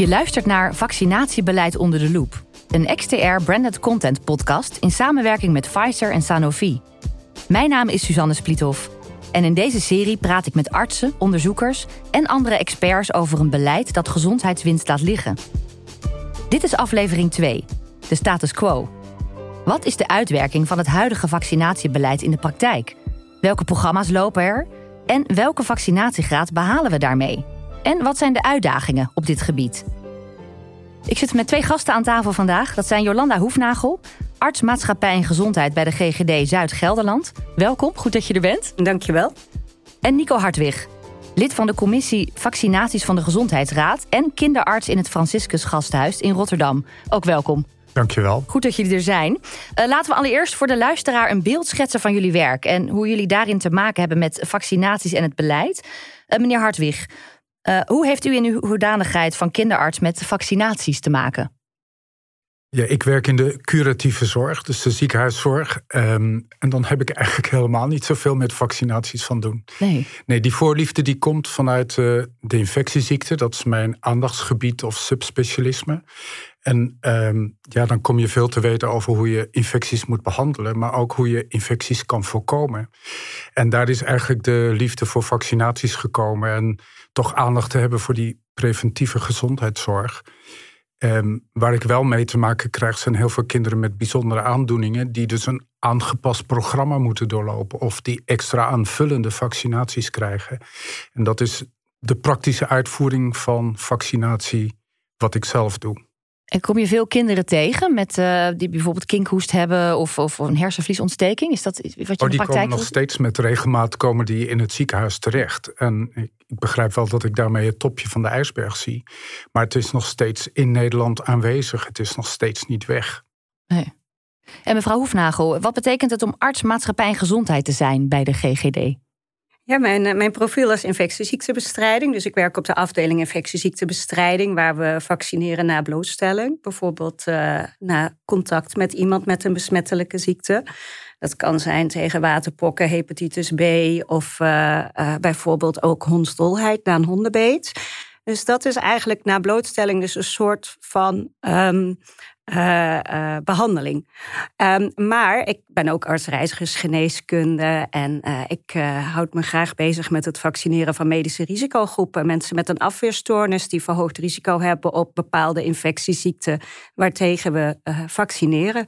Je luistert naar Vaccinatiebeleid onder de loep. Een XTR branded content podcast in samenwerking met Pfizer en Sanofi. Mijn naam is Suzanne Spliethoff. En in deze serie praat ik met artsen, onderzoekers en andere experts over een beleid dat gezondheidswinst laat liggen. Dit is aflevering 2, de status quo. Wat is de uitwerking van het huidige vaccinatiebeleid in de praktijk? Welke programma's lopen er? En welke vaccinatiegraad behalen we daarmee? En wat zijn de uitdagingen op dit gebied? Ik zit met twee gasten aan tafel vandaag. Dat zijn Jolanda Hoefnagel, arts maatschappij en gezondheid bij de GGD Zuid-Gelderland. Welkom, goed dat je er bent. Dankjewel. En Nico Hartwig, lid van de commissie Vaccinaties van de Gezondheidsraad en kinderarts in het Franciscus Gasthuis in Rotterdam. Ook welkom. Dankjewel. Goed dat jullie er zijn. Uh, laten we allereerst voor de luisteraar een beeld schetsen van jullie werk en hoe jullie daarin te maken hebben met vaccinaties en het beleid. Uh, meneer Hartwig, uh, hoe heeft u in uw hoedanigheid van kinderarts met vaccinaties te maken? Ja, ik werk in de curatieve zorg, dus de ziekenhuiszorg. Um, en dan heb ik eigenlijk helemaal niet zoveel met vaccinaties van doen. Nee. Nee, die voorliefde die komt vanuit uh, de infectieziekte. Dat is mijn aandachtsgebied of subspecialisme. En um, ja, dan kom je veel te weten over hoe je infecties moet behandelen, maar ook hoe je infecties kan voorkomen. En daar is eigenlijk de liefde voor vaccinaties gekomen en toch aandacht te hebben voor die preventieve gezondheidszorg. Um, waar ik wel mee te maken krijg, zijn heel veel kinderen met bijzondere aandoeningen, die dus een aangepast programma moeten doorlopen of die extra aanvullende vaccinaties krijgen. En dat is de praktische uitvoering van vaccinatie, wat ik zelf doe. En kom je veel kinderen tegen met, uh, die bijvoorbeeld kinkhoest hebben of, of een hersenvliesontsteking? Is dat wat je oh, in de praktijk die komen nog steeds met regelmaat komen die in het ziekenhuis terecht. En ik, ik, begrijp wel dat ik daarmee het topje van de ijsberg zie. Maar het is nog steeds in Nederland aanwezig. Het is nog steeds niet weg. Nee. En mevrouw Hoefnagel, wat betekent het om arts, maatschappij en gezondheid te zijn bij de GGD? Ja, mijn, eh, mijn profiel is infectieziektebestrijding. Dus ik werk op de afdeling infectieziektebestrijding, waar we vaccineren na blootstelling. Bijvoorbeeld uh, na contact met iemand met een besmettelijke ziekte. Dat kan zijn tegen waterpokken, hepatitis B of uh, bijvoorbeeld ook hondsdolheid na een hondenbeet. Dus dat is eigenlijk na blootstelling dus een soort van um, uh, uh, behandeling. Um, maar ik ben ook arts reizigersgeneeskunde en uh, ik houd me graag bezig met het vaccineren van medische risicogroepen. Mensen met een afweerstoornis die verhoogd risico hebben op bepaalde infectieziekten waartegen we vaccineren.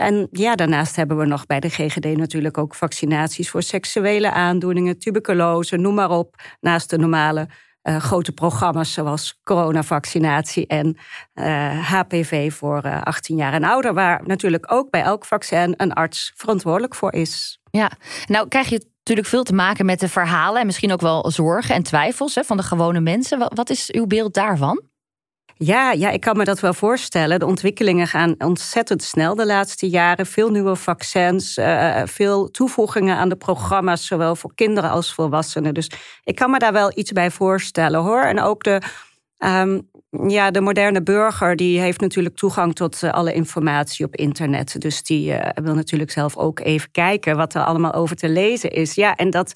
En ja, daarnaast hebben we nog bij de GGD natuurlijk ook vaccinaties voor seksuele aandoeningen, tuberculose, noem maar op, naast de normale uh, grote programma's zoals coronavaccinatie en uh, eh, HPV voor uh, eh, 18 jaar en ouder, waar natuurlijk ook bij elk vaccin een arts verantwoordelijk voor is. Ja, nou krijg je natuurlijk veel te maken met de verhalen en misschien ook wel zorgen en twijfels hè, van de gewone mensen. Wat is uw beeld daarvan? Ja, ja, ik kan me dat wel voorstellen. De ontwikkelingen gaan ontzettend snel de laatste jaren. Veel nieuwe vaccins, uh, veel toevoegingen aan de programma's, zowel voor kinderen als volwassenen. Dus ik kan me daar wel iets bij voorstellen hoor. En ook de, um, ja, de moderne burger die heeft natuurlijk toegang tot uh, alle informatie op internet. Dus die uh, wil natuurlijk zelf ook even kijken wat er allemaal over te lezen is. Ja, en dat,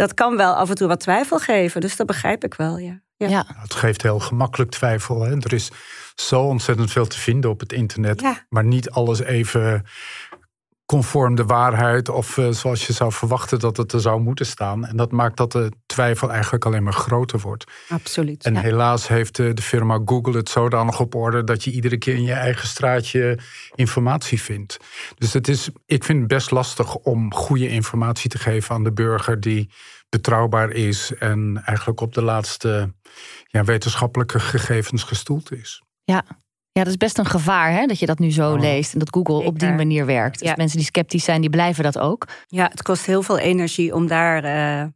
dat kan wel af en toe wat twijfel geven. Dus dat begrijp ik wel, ja. Ja. Het geeft heel gemakkelijk twijfel. Hè? Er is zo ontzettend veel te vinden op het internet. Maar niet alles even conform de waarheid of uh, zoals je zou verwachten dat het er zou moeten staan. En dat maakt dat de twijfel eigenlijk alleen maar groter wordt. Absoluut. En helaas heeft de, de, firma Google het zodanig op orde dat je iedere keer in je eigen straatje informatie vindt. Dus het is, ik vind het best lastig om goede informatie te geven aan de burger die betrouwbaar is en eigenlijk op de laatste ja, wetenschappelijke gegevens gestoeld is. Ja. Ja, dat is best een gevaar hè, dat je dat nu zo oh. leest en dat Google op die manier werkt. Dus mensen die sceptisch zijn, die blijven dat ook. Ja, het kost heel veel energie om daar uh,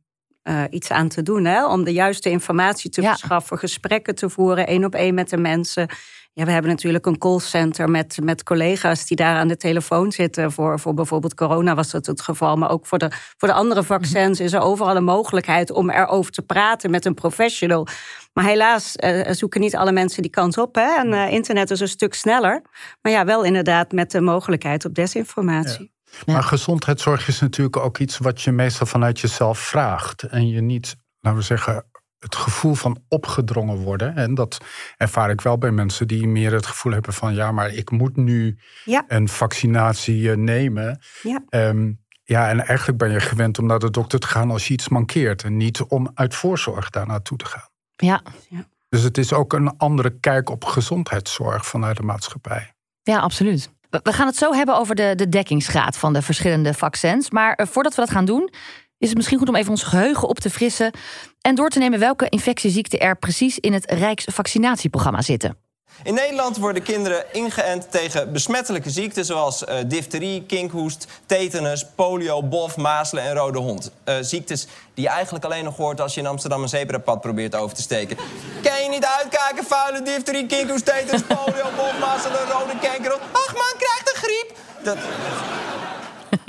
uh, iets aan te doen. Hè? Om de juiste informatie te verschaffen, gesprekken te voeren, één op één met de mensen. Ja, we hebben natuurlijk een callcenter met, met collega's die daar aan de telefoon zitten. Voor, voor bijvoorbeeld corona was dat het geval. Maar ook voor de, voor de andere vaccins is er overal een mogelijkheid om erover te praten met een professional. Maar helaas uh, zoeken niet alle mensen die kans op. Hè? En uh, internet is een stuk sneller. Maar ja, wel inderdaad met de mogelijkheid op desinformatie. Ja. Maar gezondheidszorg is natuurlijk ook iets wat je meestal vanuit jezelf vraagt. En je niet, laten we zeggen, het gevoel van opgedrongen worden. En dat ervaar ik wel bij mensen die meer het gevoel hebben van ja, maar ik moet nu een vaccinatie eh, nemen. Ja. Ehm, ja, en eigenlijk ben je gewend om naar de dokter te gaan als je iets mankeert. En niet om uit voorzorg daar naartoe te gaan. Ja. ja. Dus het is ook een andere kijk op gezondheidszorg vanuit de maatschappij. Ja, absoluut. We gaan het zo hebben over de, de dekkingsgraad van de verschillende vaccins. Maar eh, voordat we dat gaan doen, is het misschien goed om even ons geheugen op te frissen en door te nemen welke infectieziekten er precies in het Rijksvaccinatieprogramma zitten. In Nederland worden kinderen ingeënt tegen besmettelijke ziekten zoals uh, difterie, kinkhoest, tetanus, polio, bof, mazelen en rode hond. Uh, ziektes die je eigenlijk alleen nog hoort als je in Amsterdam een zebrapad probeert over te steken. Kan je niet uitkijken, vuile difterie, kinkhoest, tetanus, polio, bof, mazelen, rode kanker. Ach man, krijgt een griep. Dat...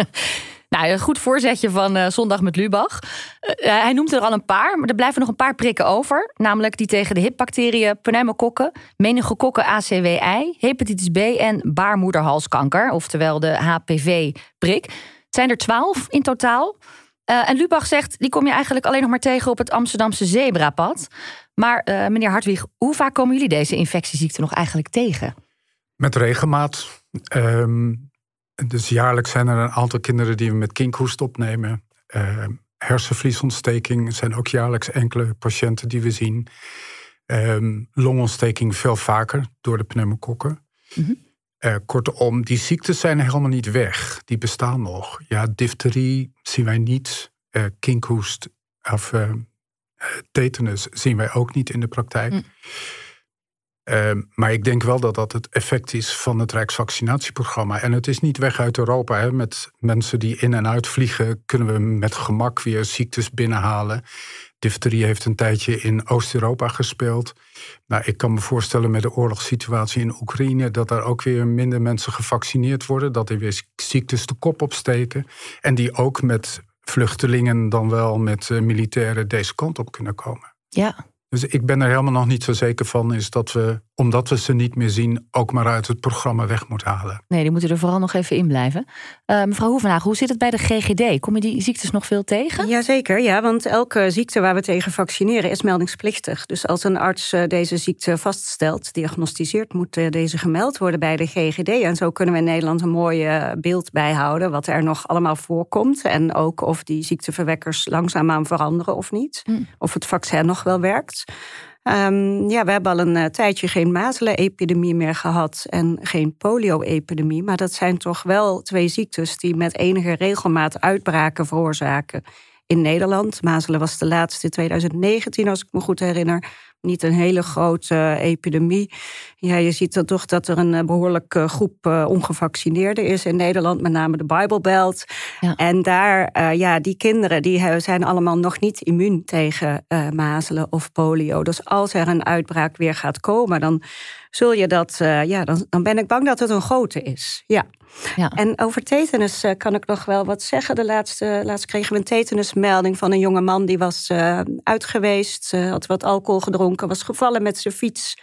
Nou, een goed voorzetje van uh, Zondag met Lubach. Uh, hij noemt er al een paar, maar er blijven nog een paar prikken over. Namelijk die tegen de hipbacteriën, pneumokokken, meningokokken ACWI, hepatitis B en baarmoederhalskanker, oftewel de HPV-prik. Het zijn er twaalf in totaal. En Lubach zegt, die kom je eigenlijk alleen nog maar tegen op het Amsterdamse zebrapad. Maar meneer Hartwig, hoe vaak komen jullie deze infectieziekte nog eigenlijk tegen? Met regelmaat. Um, dus jaarlijks zijn er een aantal kinderen die we met kinkhoest opnemen. Uh, hersenvliesontsteking zijn ook jaarlijks enkele patiënten die we zien. Uh, longontsteking veel vaker door de pneumokokken. Mm kortom, die ziektes zijn helemaal niet weg. Die bestaan nog. Ja, difterie zien wij niet. Uh, kinkhoest of tetanus zien wij ook niet in de praktijk. Mm. Ehm, maar ik denk wel dat dat het effect is van het Rijksvaccinatieprogramma. En het is niet weg uit Europa. Hè. Met mensen die in en uit vliegen kunnen we met gemak weer ziektes binnenhalen. Difterie heeft een tijdje in Oost-Europa gespeeld. Nou, ik kan me voorstellen met de oorlogssituatie in Oekraïne dat er ook weer minder mensen gevaccineerd worden. Dat er weer ziektes de kop opsteken. En die ook met vluchtelingen dan wel met uh, militairen deze kant op kunnen komen. Ja, dus ik ben er helemaal nog niet zo zeker van, is dat we, omdat we ze niet meer zien, ook maar uit het programma weg moeten halen. Nee, die moeten er vooral nog even in blijven. Uh, mevrouw Hoevenhagen, hoe zit het bij de GGD? Kom je die ziektes nog veel tegen? Jazeker, ja, want elke ziekte waar we tegen vaccineren is meldingsplichtig. Dus als een arts eh, deze ziekte vaststelt, diagnosticeert, moet eh, deze gemeld worden bij de GGD. En zo kunnen we in Nederland een mooi beeld bijhouden wat er nog allemaal voorkomt. En ook of die ziekteverwekkers langzaamaan veranderen of niet. Hm. Of het vaccin nog wel werkt. Um, ja, we hebben al een uh, tijdje geen mazelenepidemie meer gehad en geen polio-epidemie. Maar dat zijn toch wel twee ziektes die met enige regelmaat uitbraken veroorzaken in Nederland. Mazelen was de laatste in 2019, als ik me goed herinner niet een hele grote eh, epidemie. Ja, je ziet dan toch dat er een eh, behoorlijke eh, groep ongevaccineerden is in Nederland, met name de Bible Belt. Ja. En daar, ja, die kinderen die zijn allemaal nog niet immuun tegen mazelen of polio. Dus als er een uitbraak weer gaat komen, dan zul je dat, ja, dan, dan ben ik bang dat het een grote is. Ja. En over tetanus uh, kan ik nog wel wat zeggen. De laatste, laatst kregen we een tetanusmelding van een jonge man die was uh, uit uh, had wat alcohol gedronken, was gevallen met zijn fiets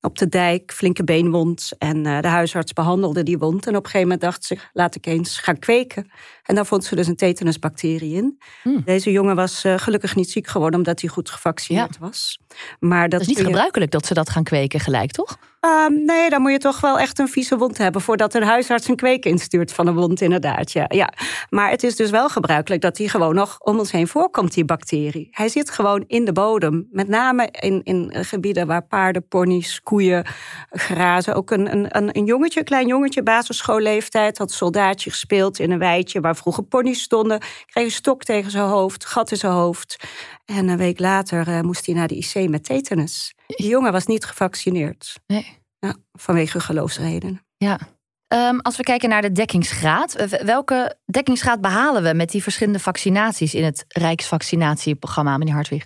op de dijk, flinke beenwond. En de huisarts behandelde die wond. En op een gegeven moment dacht ze, laat ik eens gaan kweken. En daar vond ze dus een tetanusbacterie in. Hmm. Deze jongen was gelukkig niet ziek geworden omdat hij goed gevaccineerd was. Maar dat, is niet gebruikelijk dat ze dat gaan kweken gelijk, toch? Um, nee, dan moet je toch wel echt een vieze wond hebben voordat een huisarts een kweek instuurt van een wond, inderdaad. Ja, ja. Maar het is dus wel gebruikelijk dat die gewoon nog om ons heen voorkomt, die bacterie. Hij zit gewoon in de bodem. Met name in, in gebieden waar paarden, ponies, koeien grazen. Ook een, een, een jongetje, een klein jongetje, basisschoolleeftijd, had soldaatje gespeeld in een weidje waar vroeger ponies stonden. Kreeg een stok tegen zijn hoofd, gat in zijn hoofd. En een week later uh, moest hij naar de IC met tetanus. Die jongen was niet gevaccineerd. Nee. Ja, vanwege geloofsredenen. Ja. Um, als we kijken naar de dekkingsgraad, welke dekkingsgraad behalen we met die verschillende vaccinaties in het Rijksvaccinatieprogramma, meneer Hartwig?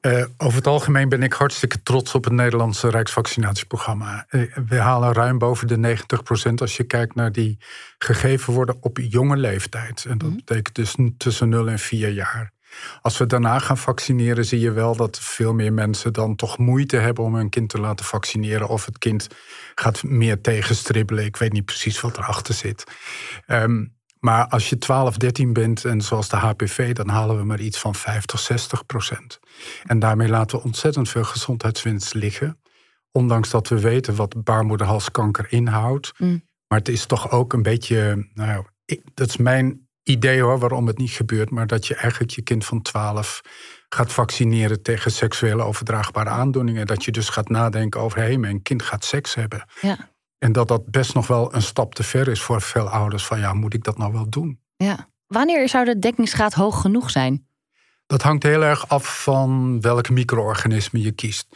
Uh, over het algemeen ben ik hartstikke trots op het Nederlandse Rijksvaccinatieprogramma. Uh, we halen ruim boven de 90% als je kijkt naar die gegeven worden op jonge leeftijd. En dat mhm. betekent dus tussen 0 en 4 jaar. Als we daarna gaan vaccineren, zie je wel dat veel meer mensen dan toch moeite hebben om hun kind te laten vaccineren. Of het kind gaat meer tegenstribbelen. Ik weet niet precies wat erachter zit. Um, Maar als je 12, 13 bent en zoals de HPV, dan halen we maar iets van 50, 60 procent. En daarmee laten we ontzettend veel gezondheidswinst liggen. Ondanks dat we weten wat baarmoederhalskanker inhoudt. Mm. Maar het is toch ook een beetje, nou, ik, dat is mijn idee hoor, waarom het niet gebeurt. Maar dat je eigenlijk je kind van 12 gaat vaccineren tegen seksuele overdraagbare aandoeningen. Dat je dus gaat nadenken over, hé, hey, mijn kind gaat seks hebben. Ja. En dat dat best nog wel een stap te ver is voor veel ouders. Van ja, moet ik dat nou wel doen? ja. Wanneer zou de dekkingsgraad hoog genoeg zijn? Dat hangt heel erg af van welk micro-organisme je kiest.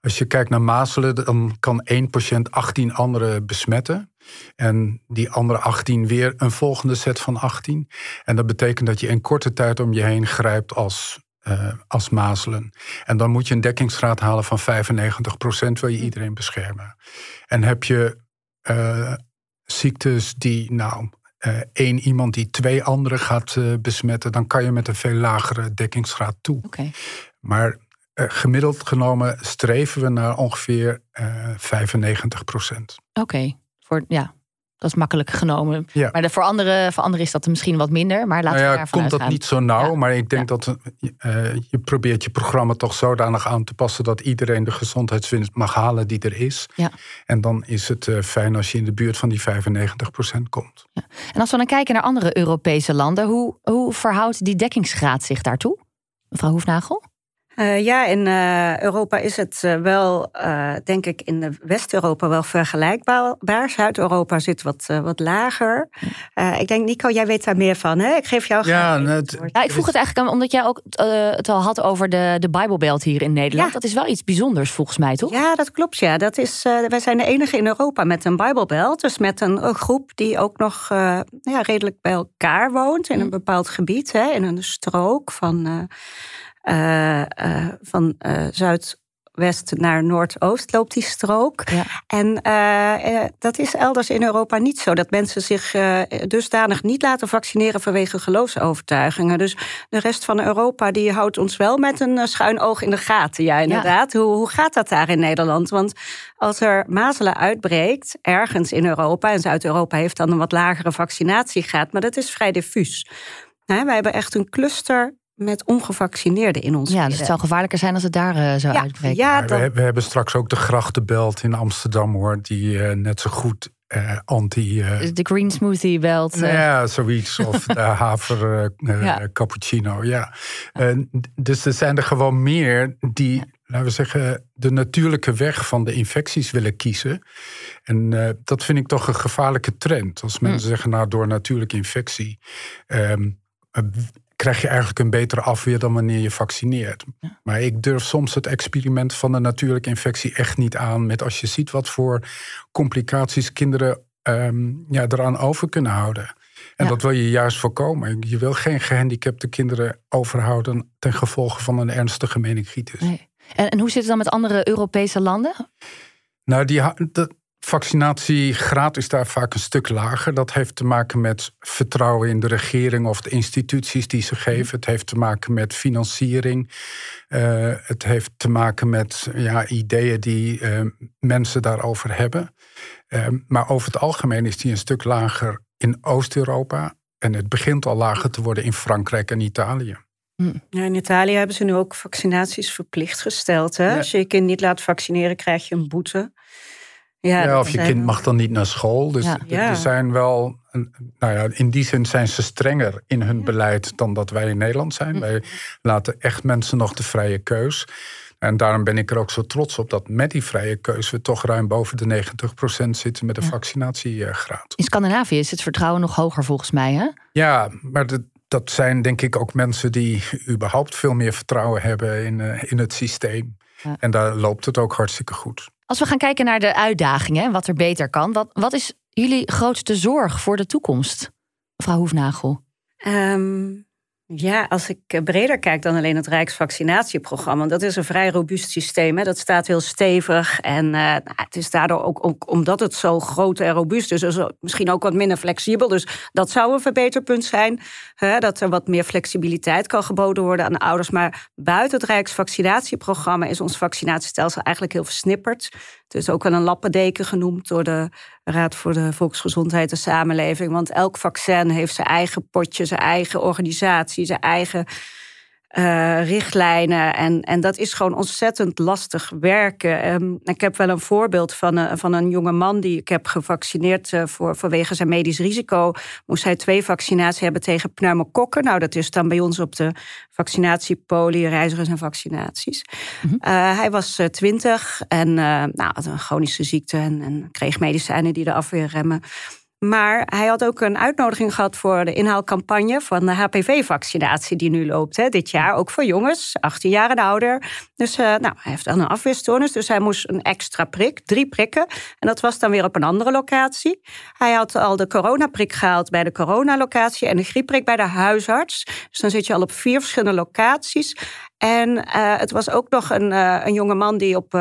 Als je kijkt naar mazelen, dan kan één patiënt 18 anderen besmetten. En die andere 18 weer een volgende set van 18. En dat betekent dat je in korte tijd om je heen grijpt als, uh, als mazelen. En dan moet je een dekkingsgraad halen van 95 procent, wil je iedereen beschermen. En heb je uh, ziektes die, nou, één iemand die twee anderen gaat uh, besmetten, dan kan je met een veel lagere dekkingsgraad toe. Okay. Maar uh, gemiddeld genomen streven we naar ongeveer 95 procent. Oké, okay. voor ja. Dat is makkelijk genomen. Ja. Maar de, voor, anderen, voor anderen is dat misschien wat minder. Maar laten nou ja, we komt dat niet zo nauw. Ja. Maar ik denk dat uh, je probeert je programma toch zodanig aan te passen... dat iedereen de gezondheidswinst mag halen die er is. Ja. En dan is het uh, fijn als je in de buurt van die 95 procent komt. Ja. En als we dan kijken naar andere Europese landen... hoe, hoe verhoudt die dekkingsgraad zich daartoe? Mevrouw Hoefnagel? Uh, ja, in uh, Europa is het uh, wel, denk ik, in West-Europa wel vergelijkbaar. Zuid-Europa zit wat, wat lager. ik denk, Nico, jij weet daar meer van, hè? Ik geef jou ja, het, ja, ik vroeg het eigenlijk omdat jij ook het al had over de, de Bijbelbelt hier in Nederland. Ja. Dat is wel iets bijzonders volgens mij, toch? Ja, dat klopt, ja. Dat is, wij zijn de enige in Europa met een Bijbelbelt. Dus met een, een groep die ook nog ja, redelijk bij elkaar woont in een bepaald gebied, hè? in een strook van... Uh, uh, van uh, zuidwest naar noordoost loopt die strook. Ja. En dat is elders in Europa niet zo. Dat mensen zich dusdanig niet laten vaccineren vanwege geloofsovertuigingen. Dus de rest van Europa die houdt ons wel met een schuin oog in de gaten. Ja, inderdaad. Ja. Hoe, hoe gaat dat daar in Nederland? Want als er mazelen uitbreekt, ergens in Europa... en Zuid-Europa heeft dan een wat lagere vaccinatiegraad... maar dat is vrij diffuus. Nou, wij hebben echt een cluster met ongevaccineerden in ons Ja, midden. dus het zou gevaarlijker zijn als het daar uh, zou ja, uitbreken. Ja, we, dan... we, hebben straks ook de grachtenbelt in Amsterdam, hoor, die uh, net zo goed uh, anti. de green smoothie belt. Ja, zoiets. Of de haver ja. cappuccino. Ja. dus er zijn er gewoon meer die, laten we zeggen, de natuurlijke weg van de infecties willen kiezen. En dat vind ik toch een gevaarlijke trend. Als mensen Hmm. zeggen, nou, door natuurlijke infectie. Um, krijg je eigenlijk een betere afweer dan wanneer je vaccineert. Ja. Maar ik durf soms het experiment van de natuurlijke infectie echt niet aan. Met als je ziet wat voor complicaties kinderen um, ja, eraan over kunnen houden. En Ja. dat wil je juist voorkomen. Je wil geen gehandicapte kinderen overhouden ten gevolge van een ernstige meningitis. Nee. En, en hoe zit het dan met andere Europese landen? Nou, die, vaccinatiegraad is daar vaak een stuk lager. Dat heeft te maken met vertrouwen in de regering of de instituties die ze geven. Het heeft te maken met financiering. Uh, het heeft te maken met ja, ideeën die uh, mensen daarover hebben. Uh, maar over het algemeen is die een stuk lager in Oost-Europa. En het begint al lager te worden in Frankrijk en Italië. Ja, in Italië hebben ze nu ook vaccinaties verplicht gesteld. Hè? Ja. Als je je kind niet laat vaccineren, krijg je een boete. Ja, of je kind mag dan niet naar school. Dus Ja. er- er zijn wel, nou ja, in die zin zijn ze strenger in hun beleid dan dat wij in Nederland zijn. Wij laten echt mensen nog de vrije keus. En daarom ben ik er ook zo trots op dat met die vrije keus we toch ruim boven de 90% zitten met de vaccinatiegraad. In Scandinavië is het vertrouwen nog hoger volgens mij, hè? Ja, maar dat, dat zijn denk ik ook mensen die überhaupt veel meer vertrouwen hebben in, eh, in het systeem. Ja. En daar loopt het ook hartstikke goed. Als we gaan kijken naar de uitdagingen en wat er beter kan, wat, wat is jullie grootste zorg voor de toekomst, mevrouw Hoefnagel? Ehm, ja, als ik eh, breder kijk dan alleen het Rijksvaccinatieprogramma, dat is een vrij robuust systeem. Hè? Dat staat heel stevig. En uh, nou, het is daardoor ook, ook, omdat het zo groot en robuust is, is misschien ook wat minder flexibel. Dus dat zou een verbeterpunt zijn. Hè? Dat er wat meer flexibiliteit kan geboden worden aan de ouders. Maar buiten het Rijksvaccinatieprogramma is ons vaccinatiestelsel eigenlijk heel versnipperd. Het is ook wel een lappendeken genoemd door de Raad voor de Volksgezondheid en Samenleving. Want elk vaccin heeft zijn eigen potje, zijn eigen organisatie, zijn eigen uh, richtlijnen. En, en dat is gewoon ontzettend lastig werken. Um, ik heb wel een voorbeeld van een, van een jonge man die ik heb gevaccineerd uh, voor, vanwege zijn medisch risico. Moest hij twee vaccinaties hebben tegen pneumokokken. Nou, dat is dan bij ons op de vaccinatiepolie, reizigers en vaccinaties. Mm -hmm. uh, hij was twintig en nou, had een chronische ziekte en, en kreeg medicijnen die de afweer remmen. Maar hij had ook een uitnodiging gehad voor de inhaalcampagne van de HPV-vaccinatie die nu loopt hè, dit jaar. Ook voor jongens, 18 jaar en ouder. Dus uh, nou, hij heeft dan een afweerstoornis, dus hij moest een extra prik, drie prikken. En dat was dan weer op een andere locatie. Hij had al de coronaprik gehaald bij de coronalocatie en de griepprik bij de huisarts. Dus dan zit je al op vier verschillende locaties. En uh, het was ook nog een, uh, een jonge man die op,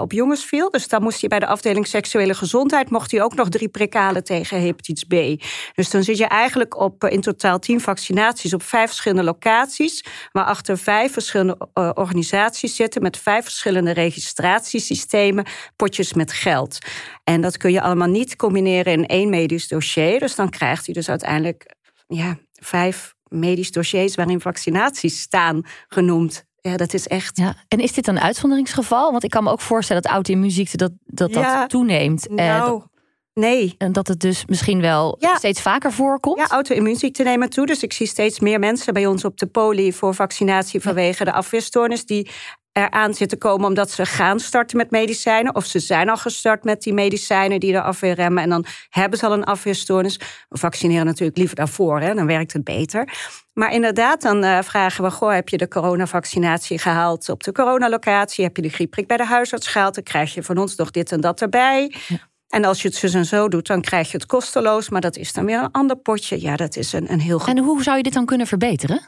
op jongens viel. Dus dan moest hij bij de afdeling seksuele gezondheid... mocht hij ook nog drie prikken halen tegen hepatitis B. Dus dan zit je eigenlijk op in totaal tien vaccinaties... op vijf verschillende locaties... waarachter vijf verschillende organisaties zitten... met vijf verschillende registratiesystemen, potjes met geld. En dat kun je allemaal niet combineren in één medisch dossier. Dus dan krijgt hij dus uiteindelijk ja, vijf medisch dossiers waarin vaccinaties staan genoemd. Ja, dat is echt. Ja. En is dit een uitzonderingsgeval? Want ik kan me ook voorstellen dat auto-immuunziekte dat, dat, dat toeneemt. Nou, nee. En dat het dus misschien wel ja. steeds vaker voorkomt. Ja, auto-immuunziekten nemen toe. Dus ik zie steeds meer mensen bij ons op de poli voor vaccinatie vanwege de afweerstoornis. Die eraan zitten komen omdat ze gaan starten met medicijnen. Of ze zijn al gestart met die medicijnen die de afweer remmen. En dan hebben ze al een afweerstoornis. We vaccineren natuurlijk liever daarvoor, hè, dan werkt het beter. Maar inderdaad, dan uh, vragen we: goh, heb je de coronavaccinatie gehaald op de coronalocatie? Heb je de griepprik bij de huisarts gehaald? Dan krijg je van ons nog dit en dat erbij. Ja. En als je het zus en zo doet, dan krijg je het kosteloos. Maar dat is dan weer een ander potje. Ja, dat is een, een heel goed. En hoe zou je dit dan kunnen verbeteren?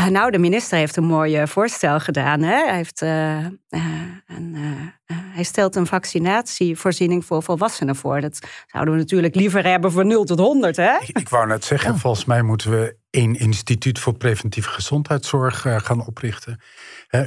Uh, nou, de minister heeft een mooi uh, voorstel gedaan. Hè? Hij, heeft, uh, een, hij stelt een vaccinatievoorziening voor volwassenen voor. Dat zouden we natuurlijk liever hebben voor 0 tot 100. Hè? Ik, ik wou net zeggen, oh. volgens mij moeten we één instituut voor preventieve gezondheidszorg gaan oprichten.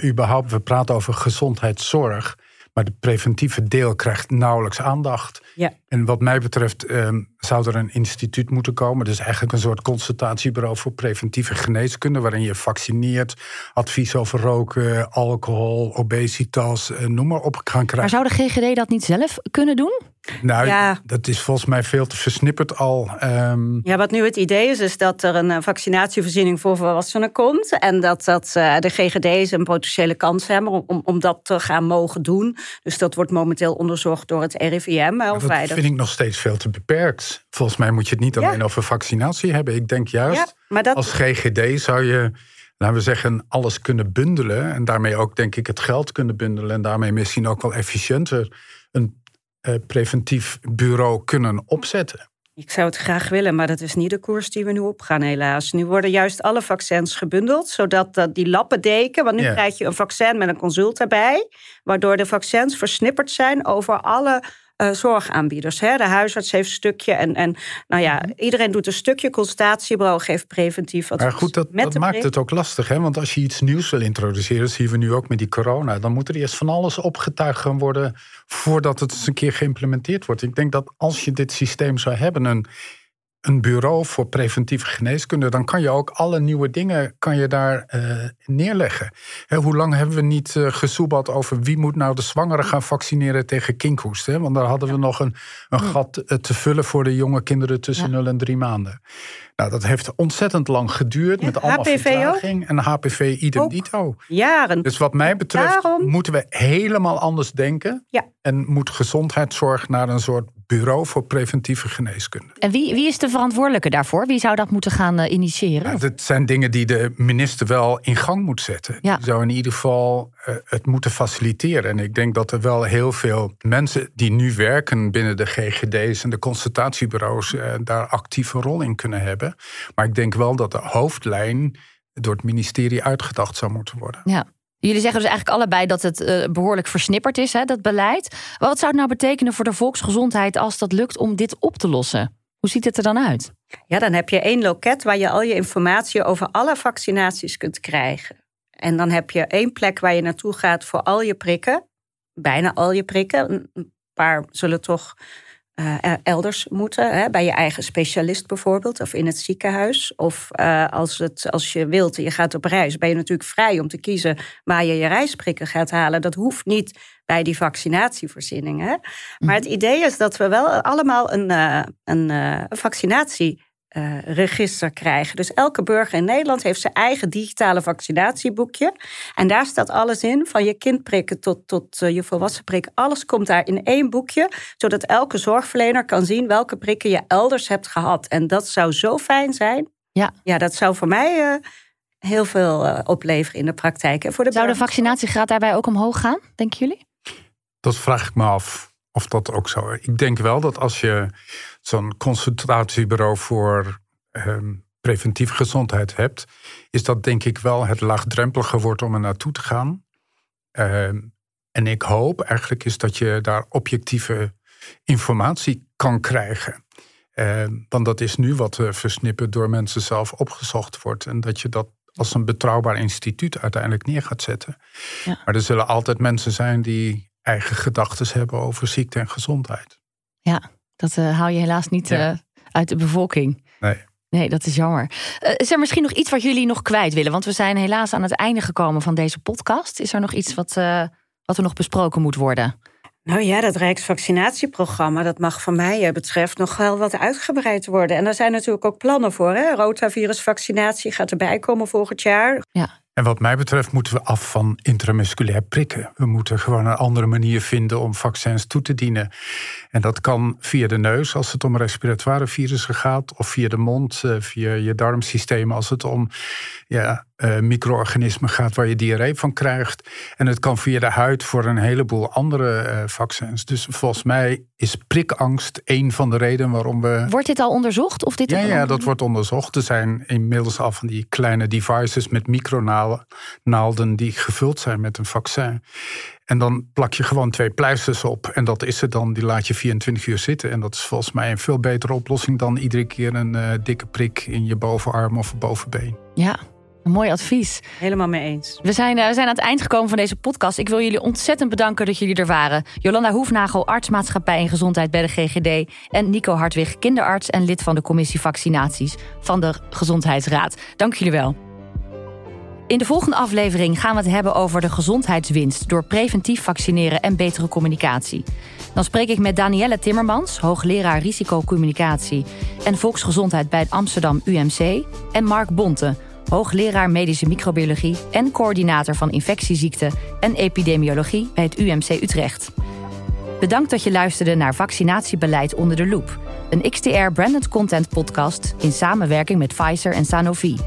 überhaupt, we praten over gezondheidszorg. Maar de preventieve deel krijgt nauwelijks aandacht. Ja. En wat mij betreft um, zou er een instituut moeten komen. Dus eigenlijk een soort consultatiebureau voor preventieve geneeskunde. Waarin je vaccineert, advies over roken, alcohol, obesitas, uh, noem maar op gaan krijgen. Maar zou de GGD dat niet zelf kunnen doen? Nou, ja. dat is volgens mij veel te versnipperd al. Um... Ja, wat nu het idee is, is dat er een vaccinatievoorziening voor volwassenen komt. En dat, dat uh, de GGD's een potentiële kans hebben om, om dat te gaan mogen doen. Dus dat wordt momenteel onderzocht door het RIVM. dat vind ik nog steeds veel te beperkt. Volgens mij moet je het niet alleen ja. over vaccinatie hebben. Ik denk juist, ja, dat... als GGD zou je laten we zeggen, alles kunnen bundelen. En daarmee ook, denk ik, het geld kunnen bundelen. En daarmee misschien ook wel efficiënter een uh, preventief bureau kunnen opzetten. Ik zou het graag willen, maar dat is niet de koers die we nu opgaan, helaas. Nu worden juist alle vaccins gebundeld, zodat dat die lappendeken... want nu yeah. krijg je een vaccin met een consult erbij... waardoor de vaccins versnipperd zijn over alle uh, zorgaanbieders. Hè? De huisarts heeft een stukje en, en nou ja, mm-hmm. iedereen doet een stukje. Consultatiebureau geeft preventief advies. Maar goed, dat, dat maakt het ook lastig. Hè? Want als je iets nieuws wil introduceren, dat zien we nu ook met die corona... dan moet er eerst van alles opgetuigd gaan worden... voordat het eens een keer geïmplementeerd wordt. Ik denk dat als je dit systeem zou hebben... een een bureau voor preventieve geneeskunde, dan kan je ook alle nieuwe dingen kan je daar uh, neerleggen. He, hoe lang hebben we niet uh, gesoebeld over wie moet nou de zwangeren gaan vaccineren tegen kinkhoest? Hè? Want daar hadden we nog een, een gat uh, te vullen voor de jonge kinderen tussen ja. 0 en 3 maanden. Nou, dat heeft ontzettend lang geduurd ja, met allemaal HPV vertraging. En HPV idem ook. dito. Jaren. Dus wat mij betreft Daarom. moeten we helemaal anders denken. En moet gezondheidszorg naar een soort bureau voor preventieve geneeskunde. En wie, wie is de verantwoordelijke daarvoor? Wie zou dat moeten gaan uh, initiëren? Ja, dat zijn dingen die de minister wel in gang moet zetten. Ja. Die zou in ieder geval uh, het moeten faciliteren. En ik denk dat er wel heel veel mensen die nu werken binnen de GGD's en de consultatiebureaus uh, daar actieve rol in kunnen hebben. Maar ik denk wel dat de hoofdlijn door het ministerie uitgedacht zou moeten worden. Ja. Jullie zeggen dus eigenlijk allebei dat het uh, behoorlijk versnipperd is, hè, dat beleid. Wat zou het nou betekenen voor de volksgezondheid als dat lukt om dit op te lossen? Hoe ziet het er dan uit? Ja, dan heb je één loket waar je al je informatie over alle vaccinaties kunt krijgen. En dan heb je één plek waar je naartoe gaat voor al je prikken. Bijna al je prikken. Een paar zullen toch uh, elders moeten. Hè, bij je eigen specialist bijvoorbeeld, of in het ziekenhuis. Of uh, als, het, als je wilt en je gaat op reis, ben je natuurlijk vrij om te kiezen waar je je reisprikken gaat halen. Dat hoeft niet bij die vaccinatievoorzieningen. Maar het idee is dat we wel allemaal een, uh, een vaccinatie uh, register krijgen. Dus elke burger in Nederland heeft zijn eigen digitale vaccinatieboekje. En daar staat alles in, van je kindprikken tot, tot uh, je volwassen prik. Alles komt daar in één boekje, zodat elke zorgverlener kan zien welke prikken je elders hebt gehad. En dat zou zo fijn zijn. Ja, ja dat zou voor mij uh, heel veel opleveren in de praktijk. En voor de zou de vaccinatiegraad daarbij ook omhoog gaan, denken jullie? Dat vraag ik me af of dat ook zo is. Ik denk wel dat als je zo'n consultatiebureau voor ehm, preventieve gezondheid hebt, is dat denk ik wel het laagdrempeliger wordt om er naartoe te gaan. Ehm, en ik hoop eigenlijk is dat je daar objectieve informatie kan krijgen. Ehm, want dat is nu wat uh, versnipperd door mensen zelf opgezocht wordt. En dat je dat als een betrouwbaar instituut uiteindelijk neer gaat zetten. Ja. Maar er zullen altijd mensen zijn die eigen gedachten hebben over ziekte en gezondheid. Ja, dat uh, haal je helaas niet uh, uit de bevolking. Nee. Nee, dat is jammer. Uh, is er misschien nog iets wat jullie nog kwijt willen? Want we zijn helaas aan het einde gekomen van deze podcast. Is er nog iets wat, wat er nog besproken moet worden? Nou ja, dat Rijksvaccinatieprogramma, dat mag van mij betreft nog wel wat uitgebreid worden. En daar zijn natuurlijk ook plannen voor. Hè? Rotavirusvaccinatie gaat erbij komen volgend jaar. Ja. En wat mij betreft moeten we af van intramusculair prikken. We moeten gewoon een andere manier vinden om vaccins toe te dienen. En dat kan via de neus als het om respiratoire virussen gaat, of via de mond, eh, via je darmsysteem als het om ja, uh, micro-organismen gaat waar je diarree van krijgt. En het kan via de huid voor een heleboel andere uh, vaccins. Dus volgens mij is prikangst een van de redenen waarom we. Wordt dit al onderzocht? Of dit ja, ja, dat wordt onderzocht. Er zijn inmiddels al van die kleine devices met micronaalden die gevuld zijn met een vaccin. En dan plak je gewoon twee pleisters op. En dat is het dan. Die laat je 24 uur zitten. En dat is volgens mij een veel betere oplossing dan iedere keer een uh, dikke prik in je bovenarm of bovenbeen. Ja, mooi advies. Helemaal mee eens. We zijn, uh, we zijn aan het eind gekomen van deze podcast. Ik wil jullie ontzettend bedanken dat jullie er waren. Jolanda Hoefnagel, artsmaatschappij en gezondheid bij de GGD. En Nico Hartwig, kinderarts en lid van de commissie vaccinaties van de Gezondheidsraad. Dank jullie wel. In de volgende aflevering gaan we het hebben over de gezondheidswinst door preventief vaccineren en betere communicatie. Dan spreek ik met Danielle Timmermans, hoogleraar risicocommunicatie en volksgezondheid bij het Amsterdam UMC, en Mark Bonte, hoogleraar medische microbiologie en coördinator van infectieziekten en epidemiologie bij het UMC Utrecht. Bedankt dat je luisterde naar Vaccinatiebeleid onder de loep, een XTR branded content podcast in samenwerking met Pfizer en Sanofi.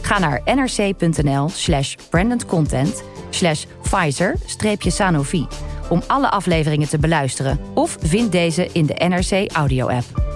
Ga naar nrc.nl slash brandedcontent slash Pfizer-Sanofi om alle afleveringen te beluisteren of vind deze in de NRC audio app.